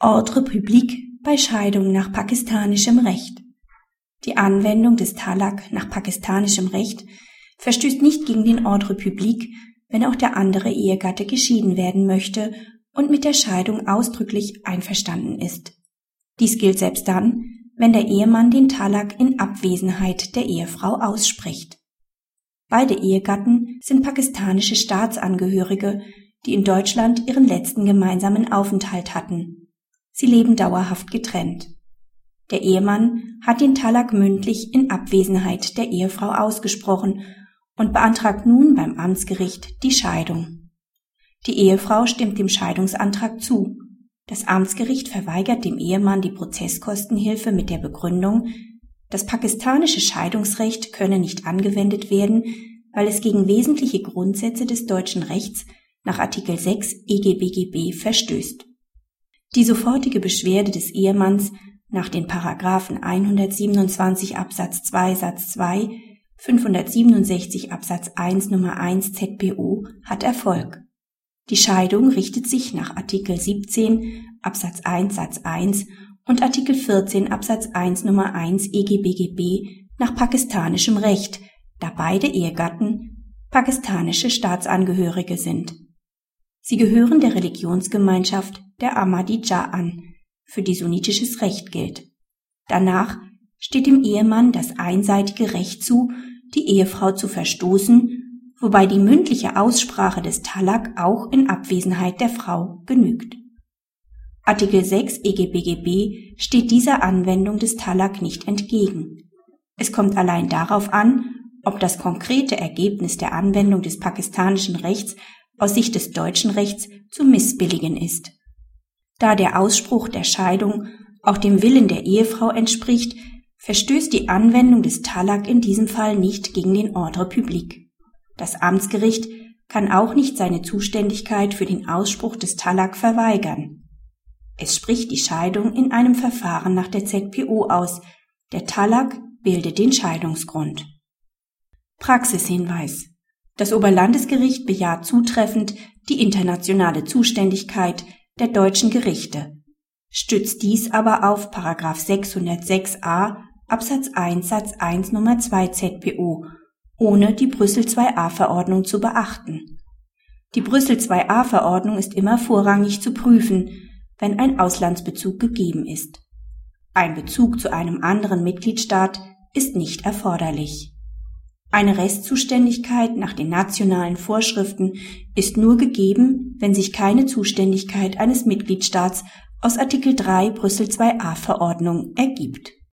Ordre public bei Scheidung nach pakistanischem Recht. Die Anwendung des Talak nach pakistanischem Recht verstößt nicht gegen den Ordre public, wenn auch der andere Ehegatte geschieden werden möchte und mit der Scheidung ausdrücklich einverstanden ist. Dies gilt selbst dann, wenn der Ehemann den Talak in Abwesenheit der Ehefrau ausspricht. Beide Ehegatten sind pakistanische Staatsangehörige, die in Deutschland ihren letzten gemeinsamen Aufenthalt hatten. Sie leben dauerhaft getrennt. Der Ehemann hat den Talak mündlich in Abwesenheit der Ehefrau ausgesprochen und beantragt nun beim Amtsgericht die Scheidung. Die Ehefrau stimmt dem Scheidungsantrag zu. Das Amtsgericht verweigert dem Ehemann die Prozesskostenhilfe mit der Begründung, das pakistanische Scheidungsrecht könne nicht angewendet werden, weil es gegen wesentliche Grundsätze des deutschen Rechts nach Artikel 6 EGBGB verstößt. Die sofortige Beschwerde des Ehemanns nach den Paragraphen 127 Absatz 2 Satz 2, 567 Absatz 1 Nummer 1 ZPO hat Erfolg. Die Scheidung richtet sich nach Artikel 17 Absatz 1 Satz 1 und Artikel 14 Absatz 1 Nummer 1 EGBGB nach pakistanischem Recht, da beide Ehegatten pakistanische Staatsangehörige sind. Sie gehören der Religionsgemeinschaft der Ahmadiyya an, für die sunnitisches Recht gilt. Danach steht dem Ehemann das einseitige Recht zu, die Ehefrau zu verstoßen, wobei die mündliche Aussprache des Talak auch in Abwesenheit der Frau genügt. Artikel 6 EGBGB steht dieser Anwendung des Talak nicht entgegen. Es kommt allein darauf an, ob das konkrete Ergebnis der Anwendung des pakistanischen Rechts aus Sicht des deutschen Rechts zu missbilligen ist. Da der Ausspruch der Scheidung auch dem Willen der Ehefrau entspricht, verstößt die Anwendung des Talak in diesem Fall nicht gegen den Ordre public. Das Amtsgericht kann auch nicht seine Zuständigkeit für den Ausspruch des Talak verweigern. Es spricht die Scheidung in einem Verfahren nach der ZPO aus. Der Talak bildet den Scheidungsgrund. Praxishinweis. Das Oberlandesgericht bejaht zutreffend die internationale Zuständigkeit der deutschen Gerichte, stützt dies aber auf 606a Absatz 1 Satz 1 Nummer 2 ZPO, ohne die Brüssel IIa Verordnung zu beachten. Die Brüssel IIa Verordnung ist immer vorrangig zu prüfen, wenn ein Auslandsbezug gegeben ist. Ein Bezug zu einem anderen Mitgliedstaat ist nicht erforderlich. Eine Restzuständigkeit nach den nationalen Vorschriften ist nur gegeben, wenn sich keine Zuständigkeit eines Mitgliedstaats aus Artikel 3 Brüssel IIa Verordnung ergibt